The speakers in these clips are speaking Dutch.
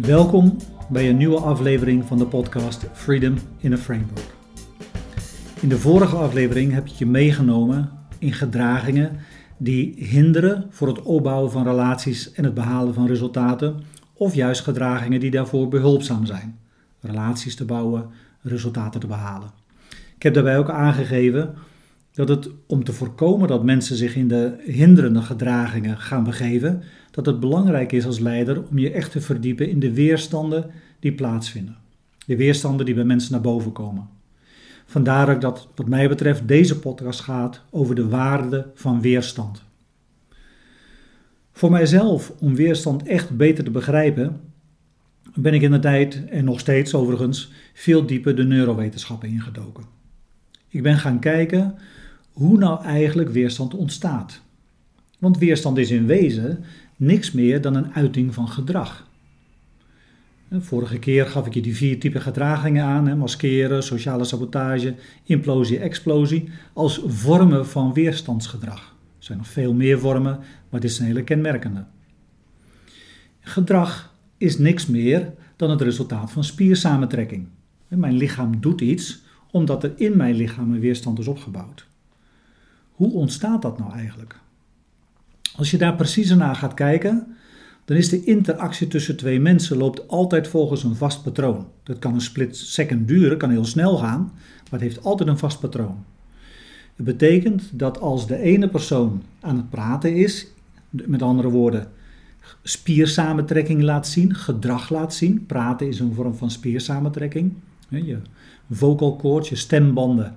Welkom bij een nieuwe aflevering van de podcast Freedom in a Framework. In de vorige aflevering heb ik je meegenomen in gedragingen die hinderen voor het opbouwen van relaties en het behalen van resultaten, of juist gedragingen die daarvoor behulpzaam zijn. Relaties te bouwen, resultaten te behalen. Ik heb daarbij ook aangegeven dat het om te voorkomen dat mensen zich in de hinderende gedragingen gaan begeven, dat het belangrijk is als leider om je echt te verdiepen in de weerstanden die plaatsvinden. De weerstanden die bij mensen naar boven komen. Vandaar ook dat, wat mij betreft, deze podcast gaat over de waarde van weerstand. Voor mijzelf, om weerstand echt beter te begrijpen, ben ik in de tijd, en nog steeds overigens, veel dieper de neurowetenschappen ingedoken. Ik ben gaan kijken hoe nou eigenlijk weerstand ontstaat. Want weerstand is in wezen niks meer dan een uiting van gedrag. Vorige keer gaf ik je die vier typen gedragingen aan: hè, maskeren, sociale sabotage, implosie, explosie, als vormen van weerstandsgedrag. Er zijn nog veel meer vormen, maar dit is een hele kenmerkende. Gedrag is niks meer dan het resultaat van spiersamentrekking. Mijn lichaam doet iets omdat er in mijn lichaam een weerstand is opgebouwd. Hoe ontstaat dat nou eigenlijk? Als je daar preciezer naar gaat kijken, dan is de interactie tussen twee mensen loopt altijd volgens een vast patroon. Dat kan een split second duren, kan heel snel gaan, maar het heeft altijd een vast patroon. Het betekent dat als de ene persoon aan het praten is, met andere woorden, spiersamentrekking laat zien, gedrag laat zien. Praten is een vorm van spiersamentrekking. Je vocal cords, je stembanden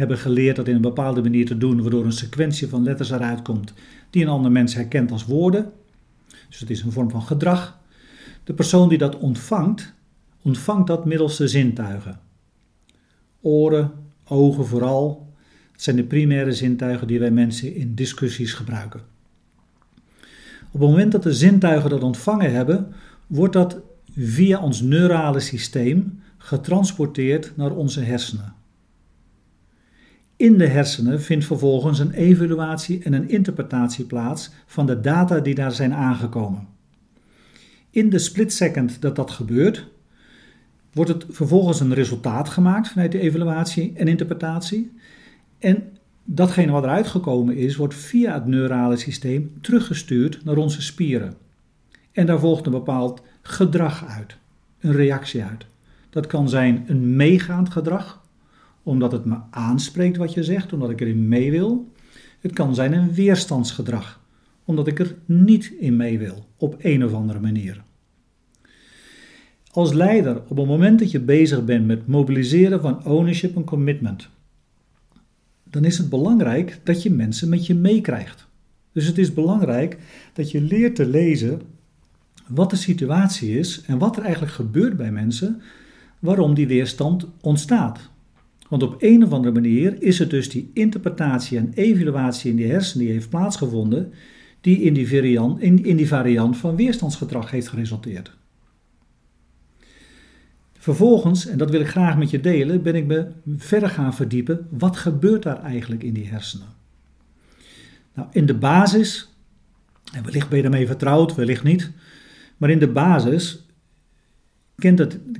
hebben geleerd dat in een bepaalde manier te doen, waardoor een sequentie van letters eruit komt die een ander mens herkent als woorden. Dus het is een vorm van gedrag. De persoon die dat ontvangt, ontvangt dat middels de zintuigen. Oren, ogen vooral. Het zijn de primaire zintuigen die wij mensen in discussies gebruiken. Op het moment dat de zintuigen dat ontvangen hebben, wordt dat via ons neurale systeem getransporteerd naar onze hersenen. In de hersenen vindt vervolgens een evaluatie en een interpretatie plaats van de data die daar zijn aangekomen. In de split second dat dat gebeurt, wordt het vervolgens een resultaat gemaakt vanuit de evaluatie en interpretatie. En datgene wat eruit gekomen is, wordt via het neurale systeem teruggestuurd naar onze spieren. En daar volgt een bepaald gedrag uit, een reactie uit. Dat kan zijn een meegaand gedrag, omdat het me aanspreekt wat je zegt, omdat ik erin mee wil. Het kan zijn een weerstandsgedrag, omdat ik er niet in mee wil, op een of andere manier. Als leider, op het moment dat je bezig bent met mobiliseren van ownership en commitment, dan is het belangrijk dat je mensen met je meekrijgt. Dus het is belangrijk dat je leert te lezen wat de situatie is en wat er eigenlijk gebeurt bij mensen, waarom die weerstand ontstaat. Want op een of andere manier is het dus die interpretatie en evaluatie in die hersenen die heeft plaatsgevonden, die in die variant, in, die variant van weerstandsgedrag heeft geresulteerd. Vervolgens, en dat wil ik graag met je delen, ben ik me verder gaan verdiepen. Wat gebeurt daar eigenlijk in die hersenen? Nou, in de basis, en wellicht ben je daarmee vertrouwd, wellicht niet, maar in de basis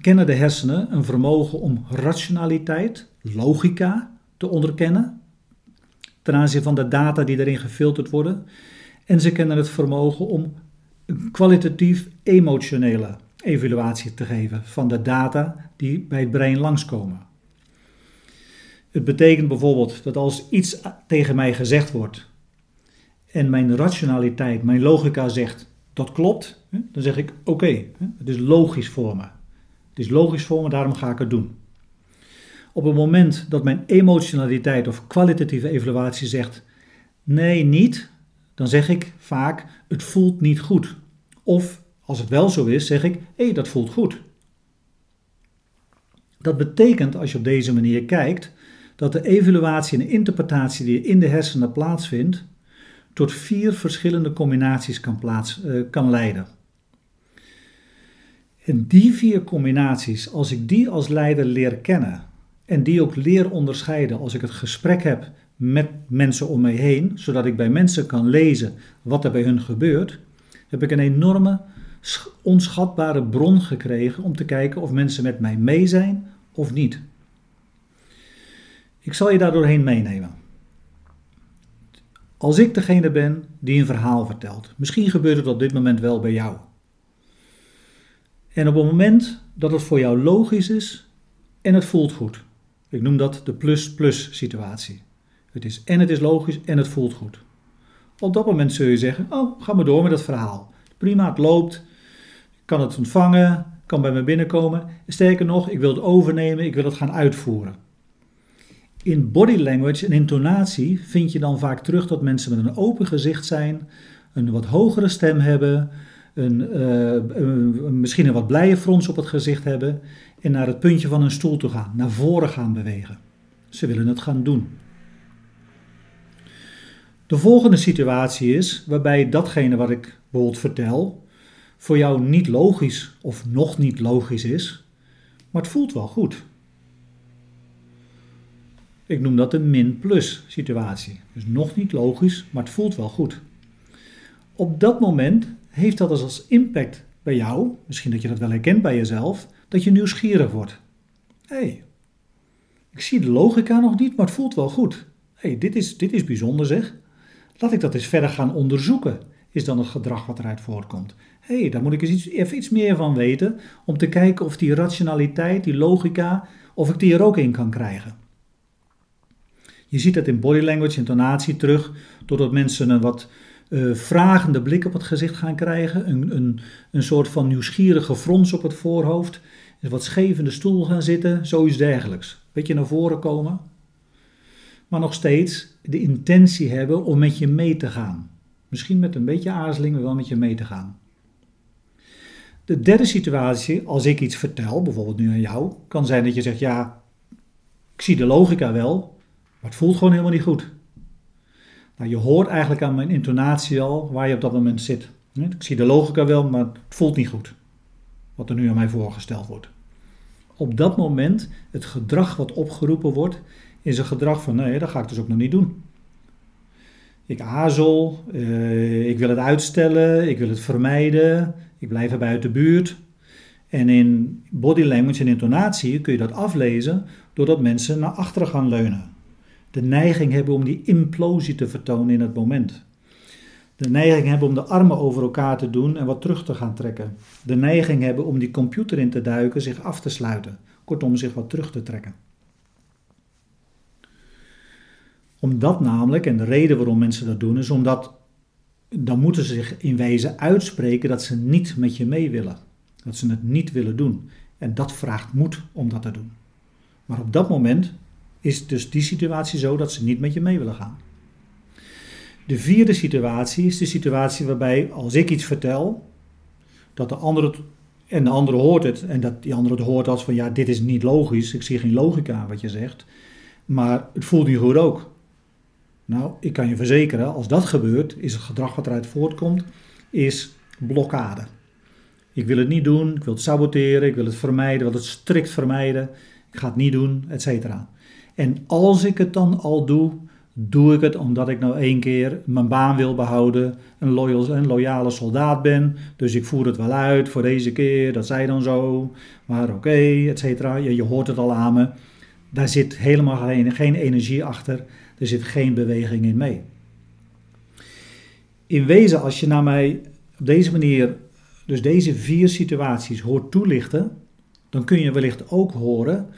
kennen de hersenen een vermogen om rationaliteit, logica te onderkennen ten aanzien van de data die erin gefilterd worden. En ze kennen het vermogen om een kwalitatief emotionele evaluatie te geven van de data die bij het brein langskomen. Het betekent bijvoorbeeld dat als iets tegen mij gezegd wordt en mijn rationaliteit, mijn logica zegt dat klopt, dan zeg ik oké, het is logisch voor me. Het is logisch voor me, daarom ga ik het doen. Op het moment dat mijn emotionaliteit of kwalitatieve evaluatie zegt nee, niet, dan zeg ik vaak het voelt niet goed. Of als het wel zo is, zeg ik hé, hey, dat voelt goed. Dat betekent, als je op deze manier kijkt, dat de evaluatie en interpretatie die in de hersenen plaatsvindt, tot vier verschillende combinaties kan, plaats, uh, kan leiden. En die vier combinaties, als ik die als leider leer kennen en die ook leer onderscheiden als ik het gesprek heb met mensen om mij heen, zodat ik bij mensen kan lezen wat er bij hun gebeurt, heb ik een enorme onschatbare bron gekregen om te kijken of mensen met mij mee zijn of niet. Ik zal je daar doorheen meenemen. Als ik degene ben die een verhaal vertelt, misschien gebeurt het op dit moment wel bij jou. En op het moment dat het voor jou logisch is en het voelt goed. Ik noem dat de plus-plus situatie. Het is en het is logisch en het voelt goed. Op dat moment zul je zeggen: Oh, ga maar door met dat verhaal. Prima, het loopt. Ik kan het ontvangen, kan bij me binnenkomen. Sterker nog, ik wil het overnemen, ik wil het gaan uitvoeren. In body language en intonatie vind je dan vaak terug dat mensen met een open gezicht zijn, een wat hogere stem hebben, een, uh, misschien een wat blije frons op het gezicht hebben en naar het puntje van hun stoel toe gaan, naar voren gaan bewegen. Ze willen het gaan doen. De volgende situatie is waarbij datgene wat ik bijvoorbeeld vertel voor jou niet logisch of nog niet logisch is, maar het voelt wel goed. Ik noem dat een min-plus situatie. Dus nog niet logisch, maar het voelt wel goed. Op dat moment heeft dat dus als impact bij jou, misschien dat je dat wel herkent bij jezelf, dat je nieuwsgierig wordt. Hé, hey, ik zie de logica nog niet, maar het voelt wel goed. Hé, hey, dit, is, dit is bijzonder zeg. Laat ik dat eens verder gaan onderzoeken, is dan het gedrag wat eruit voortkomt. Hé, hey, daar moet ik eens iets, even iets meer van weten, om te kijken of die rationaliteit, die logica, of ik die er ook in kan krijgen. Je ziet dat in body language, intonatie terug, doordat mensen een wat uh, vragende blik op het gezicht gaan krijgen, een, een, een soort van nieuwsgierige frons op het voorhoofd, wat scheef in de stoel gaan zitten, zoiets dergelijks. Beetje naar voren komen, maar nog steeds de intentie hebben om met je mee te gaan. Misschien met een beetje aarzeling, maar wel met je mee te gaan. De derde situatie, als ik iets vertel, bijvoorbeeld nu aan jou, kan zijn dat je zegt: Ja, ik zie de logica wel, maar het voelt gewoon helemaal niet goed. Nou, je hoort eigenlijk aan mijn intonatie al waar je op dat moment zit. Ik zie de logica wel, maar het voelt niet goed. Wat er nu aan mij voorgesteld wordt. Op dat moment, het gedrag wat opgeroepen wordt, is een gedrag van nee, dat ga ik dus ook nog niet doen. Ik aarzel, uh, ik wil het uitstellen, ik wil het vermijden, ik blijf er buiten de buurt. En in body language en intonatie kun je dat aflezen doordat mensen naar achteren gaan leunen de neiging hebben om die implosie te vertonen in het moment. De neiging hebben om de armen over elkaar te doen en wat terug te gaan trekken. De neiging hebben om die computer in te duiken, zich af te sluiten. Kortom, zich wat terug te trekken. Omdat namelijk, en de reden waarom mensen dat doen, is omdat dan moeten ze zich in wezen uitspreken dat ze niet met je mee willen. Dat ze het niet willen doen. En dat vraagt moed om dat te doen. Maar op dat moment is dus die situatie zo dat ze niet met je mee willen gaan. De vierde situatie is de situatie waarbij als ik iets vertel, dat de andere het, en de andere hoort het en dat die andere het hoort als van ja, dit is niet logisch, ik zie geen logica wat je zegt, maar het voelt niet goed ook. Nou, ik kan je verzekeren, als dat gebeurt, is het gedrag wat eruit voortkomt, is blokkade. Ik wil het niet doen, ik wil het saboteren, ik wil het vermijden, ik wil het strikt vermijden, ik ga het niet doen, et cetera. En als ik het dan al doe, doe ik het omdat ik nou één keer mijn baan wil behouden, een, loyal, een loyale soldaat ben. Dus ik voer het wel uit voor deze keer, dat zij dan zo, maar oké, okay, et cetera. Je, je, hoort het al aan me. Daar zit helemaal geen, geen energie achter, er zit geen beweging in mee. In wezen, als je naar mij op deze manier, dus deze vier situaties hoort toelichten, dan kun je wellicht ook horen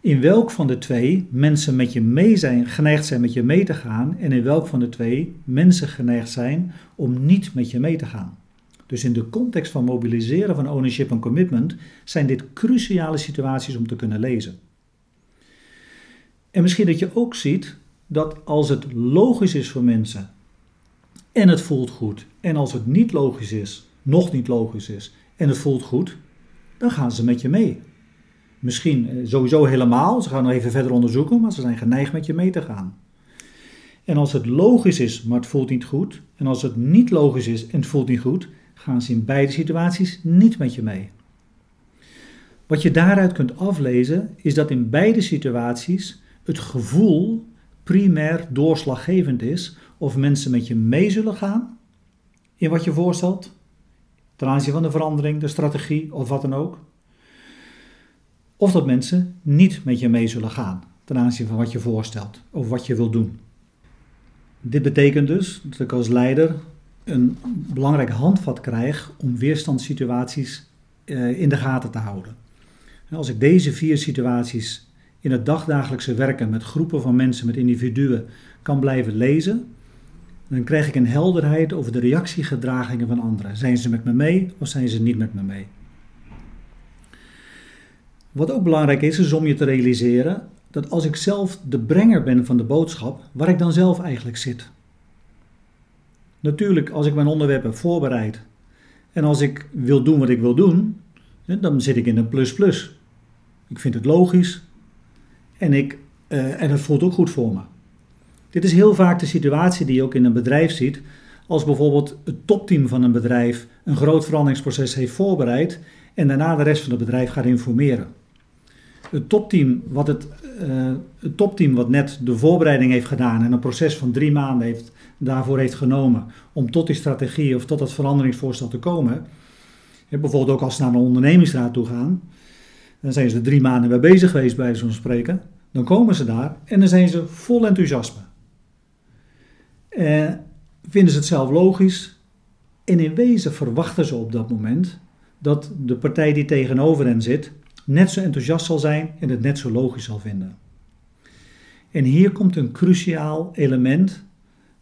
in welk van de twee mensen met je mee zijn, geneigd zijn met je mee te gaan en in welk van de twee mensen geneigd zijn om niet met je mee te gaan. Dus in de context van mobiliseren van ownership en commitment zijn dit cruciale situaties om te kunnen lezen. En misschien dat je ook ziet dat als het logisch is voor mensen en het voelt goed, en als het niet logisch is, nog niet logisch is en het voelt goed, dan gaan ze met je mee. Misschien eh, sowieso helemaal, ze gaan nog even verder onderzoeken, maar ze zijn geneigd met je mee te gaan. En als het logisch is, maar het voelt niet goed, en als het niet logisch is en het voelt niet goed, gaan ze in beide situaties niet met je mee. Wat je daaruit kunt aflezen, is dat in beide situaties het gevoel primair doorslaggevend is of mensen met je mee zullen gaan in wat je voorstelt, ten aanzien van de verandering, de strategie of wat dan ook. Of dat mensen niet met je mee zullen gaan ten aanzien van wat je voorstelt of wat je wilt doen. Dit betekent dus dat ik als leider een belangrijk handvat krijg om weerstandssituaties eh, in de gaten te houden. Als ik deze vier situaties in het dagdagelijkse werken met groepen van mensen, met individuen, kan blijven lezen, dan krijg ik een helderheid over de reactiegedragingen van anderen. Zijn ze met me mee of zijn ze niet met me mee? Wat ook belangrijk is, is om je te realiseren dat als ik zelf de brenger ben van de boodschap, waar ik dan zelf eigenlijk zit. Natuurlijk, als ik mijn onderwerp heb voorbereid en als ik wil doen wat ik wil doen, dan zit ik in een plus-plus. Ik vind het logisch en, ik, uh, en het voelt ook goed voor me. Dit is heel vaak de situatie die je ook in een bedrijf ziet, als bijvoorbeeld het topteam van een bedrijf een groot veranderingsproces heeft voorbereid en daarna de rest van het bedrijf gaat informeren. Het topteam wat, het, uh, het topteam wat net de voorbereiding heeft gedaan en een proces van drie maanden heeft, daarvoor heeft genomen om tot die strategie of tot dat veranderingsvoorstel te komen. Bijvoorbeeld ook als ze naar een ondernemingsraad toe gaan, dan zijn ze drie maanden mee bezig geweest bij zo'n spreken. Dan komen ze daar en dan zijn ze vol enthousiasme. En vinden ze het zelf logisch. En in wezen verwachten ze op dat moment dat de partij die tegenover hen zit net zo enthousiast zal zijn en het net zo logisch zal vinden. En hier komt een cruciaal element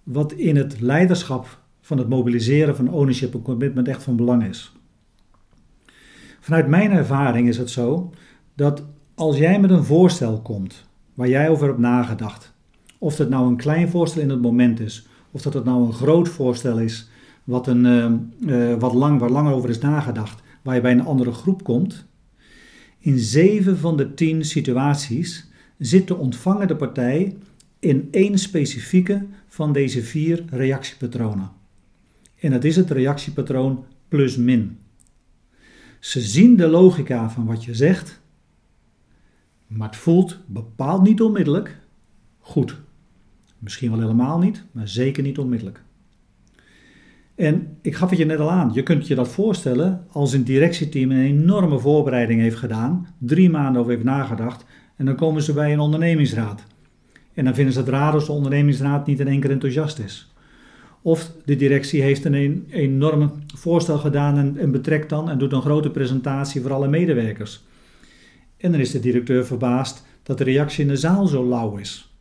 wat in het leiderschap van het mobiliseren van ownership en commitment echt van belang is. Vanuit mijn ervaring is het zo dat als jij met een voorstel komt waar jij over hebt nagedacht, of dat nou een klein voorstel in het moment is, of dat het nou een groot voorstel is wat, een, uh, wat lang, waar lang over is nagedacht, waar je bij een andere groep komt, in zeven van de tien situaties zit de ontvangende partij in één specifieke van deze vier reactiepatronen. En dat is het reactiepatroon plus-min. Ze zien de logica van wat je zegt, maar het voelt bepaald niet onmiddellijk goed. Misschien wel helemaal niet, maar zeker niet onmiddellijk. En ik gaf het je net al aan, je kunt je dat voorstellen als een directieteam een enorme voorbereiding heeft gedaan, drie maanden over heeft nagedacht, en dan komen ze bij een ondernemingsraad. En dan vinden ze het raar als de ondernemingsraad niet in één keer enthousiast is. Of de directie heeft een enorm voorstel gedaan en, en betrekt dan en doet een grote presentatie voor alle medewerkers. En dan is de directeur verbaasd dat de reactie in de zaal zo lauw is.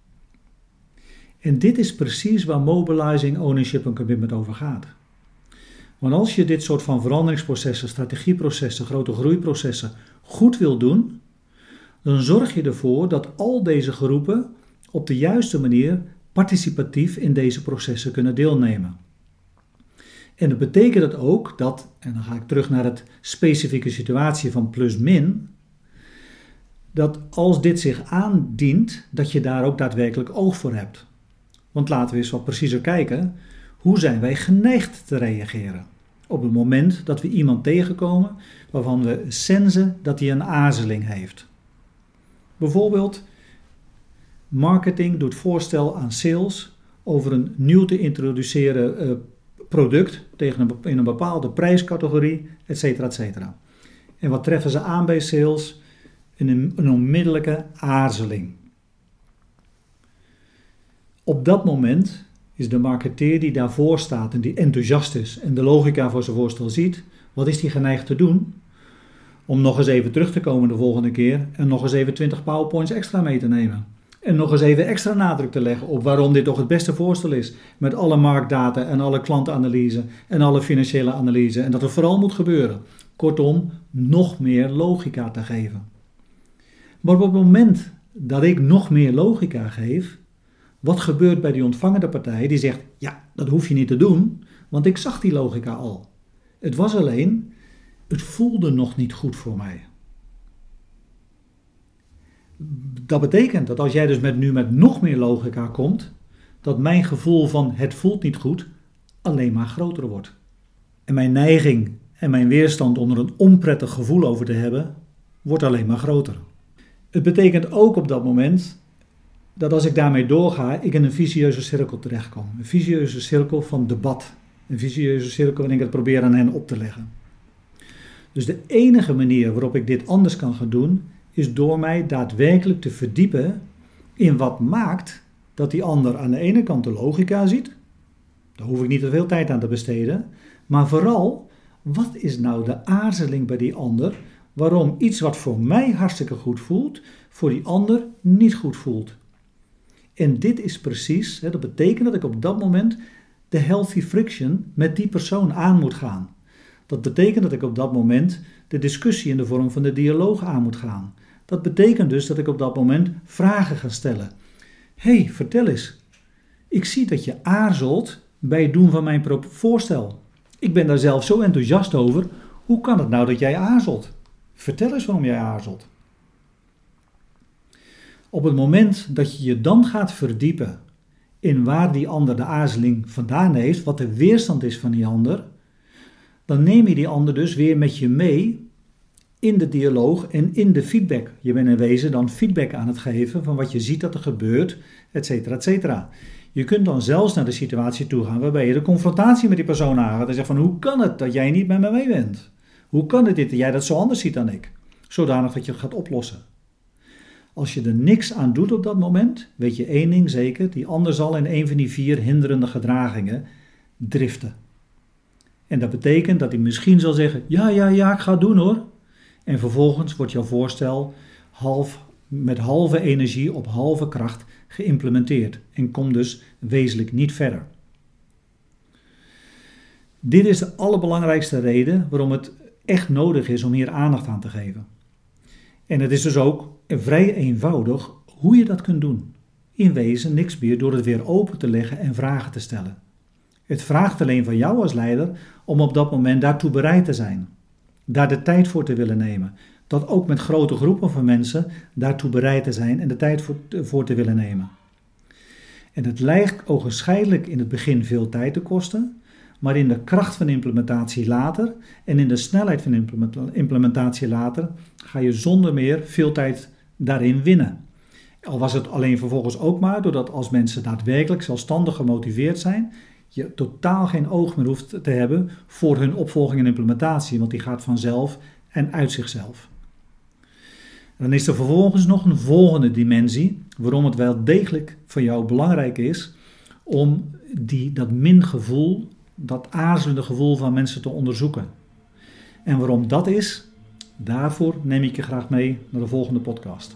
En dit is precies waar mobilizing, ownership en commitment over gaat. Want als je dit soort van veranderingsprocessen, strategieprocessen, grote groeiprocessen goed wil doen, dan zorg je ervoor dat al deze groepen op de juiste manier participatief in deze processen kunnen deelnemen. En dat betekent het ook dat, en dan ga ik terug naar het specifieke situatie van plus-min, dat als dit zich aandient, dat je daar ook daadwerkelijk oog voor hebt. Want laten we eens wat preciezer kijken, hoe zijn wij geneigd te reageren? Op het moment dat we iemand tegenkomen waarvan we sensen dat hij een aarzeling heeft. Bijvoorbeeld, marketing doet voorstel aan sales over een nieuw te introduceren uh, product tegen een, in een bepaalde prijscategorie, etc. etc. En wat treffen ze aan bij sales? Een, een onmiddellijke aarzeling. Op dat moment is de marketeer die daarvoor staat en die enthousiast is en de logica voor zijn voorstel ziet, wat is die geneigd te doen? Om nog eens even terug te komen de volgende keer en nog eens even 20 powerpoints extra mee te nemen. En nog eens even extra nadruk te leggen op waarom dit toch het beste voorstel is. Met alle marktdata en alle klantanalyse en alle financiële analyse. En dat het vooral moet gebeuren. Kortom, nog meer logica te geven. Maar op het moment dat ik nog meer logica geef, wat gebeurt bij die ontvangende partij die zegt: Ja, dat hoef je niet te doen, want ik zag die logica al. Het was alleen, het voelde nog niet goed voor mij. Dat betekent dat als jij dus met, nu met nog meer logica komt, dat mijn gevoel van het voelt niet goed alleen maar groter wordt. En mijn neiging en mijn weerstand om er een onprettig gevoel over te hebben, wordt alleen maar groter. Het betekent ook op dat moment dat als ik daarmee doorga, ik in een vicieuze cirkel terechtkom. Een vicieuze cirkel van debat. Een vicieuze cirkel waarin ik het probeer aan hen op te leggen. Dus de enige manier waarop ik dit anders kan gaan doen, is door mij daadwerkelijk te verdiepen in wat maakt dat die ander aan de ene kant de logica ziet. Daar hoef ik niet te veel tijd aan te besteden. Maar vooral, wat is nou de aarzeling bij die ander waarom iets wat voor mij hartstikke goed voelt, voor die ander niet goed voelt? En dit is precies, dat betekent dat ik op dat moment de healthy friction met die persoon aan moet gaan. Dat betekent dat ik op dat moment de discussie in de vorm van de dialoog aan moet gaan. Dat betekent dus dat ik op dat moment vragen ga stellen. hey, vertel eens. Ik zie dat je aarzelt bij het doen van mijn voorstel. Ik ben daar zelf zo enthousiast over. Hoe kan het nou dat jij aarzelt? Vertel eens waarom jij aarzelt. Op het moment dat je je dan gaat verdiepen in waar die ander de aarzeling vandaan heeft, wat de weerstand is van die ander, dan neem je die ander dus weer met je mee in de dialoog en in de feedback. Je bent in wezen dan feedback aan het geven van wat je ziet dat er gebeurt, et cetera, et cetera. Je kunt dan zelfs naar de situatie toe gaan waarbij je de confrontatie met die persoon aangaat en zegt van hoe kan het dat jij niet met me mee bent? Hoe kan het dit dat jij dat zo anders ziet dan ik? Zodanig dat je het gaat oplossen. Als je er niks aan doet op dat moment, weet je één ding zeker: die ander zal in een van die vier hinderende gedragingen driften. En dat betekent dat hij misschien zal zeggen: Ja, ja, ja, ik ga het doen hoor. En vervolgens wordt jouw voorstel half, met halve energie op halve kracht geïmplementeerd en komt dus wezenlijk niet verder. Dit is de allerbelangrijkste reden waarom het echt nodig is om hier aandacht aan te geven. En het is dus ook vrij eenvoudig hoe je dat kunt doen. In wezen niks meer door het weer open te leggen en vragen te stellen. Het vraagt alleen van jou als leider om op dat moment daartoe bereid te zijn. Daar de tijd voor te willen nemen. Dat ook met grote groepen van mensen daartoe bereid te zijn en de tijd voor, voor te willen nemen. En het lijkt ogenschijnlijk in het begin veel tijd te kosten, maar in de kracht van implementatie later en in de snelheid van implementatie later ga je zonder meer veel tijd daarin winnen. Al was het alleen vervolgens ook maar doordat als mensen daadwerkelijk zelfstandig gemotiveerd zijn, je totaal geen oog meer hoeft te hebben voor hun opvolging en implementatie, want die gaat vanzelf en uit zichzelf. dan is er vervolgens nog een volgende dimensie, waarom het wel degelijk voor jou belangrijk is om die, dat min gevoel, dat aarzelende gevoel van mensen te onderzoeken. En waarom dat is, daarvoor neem ik je graag mee naar de volgende podcast.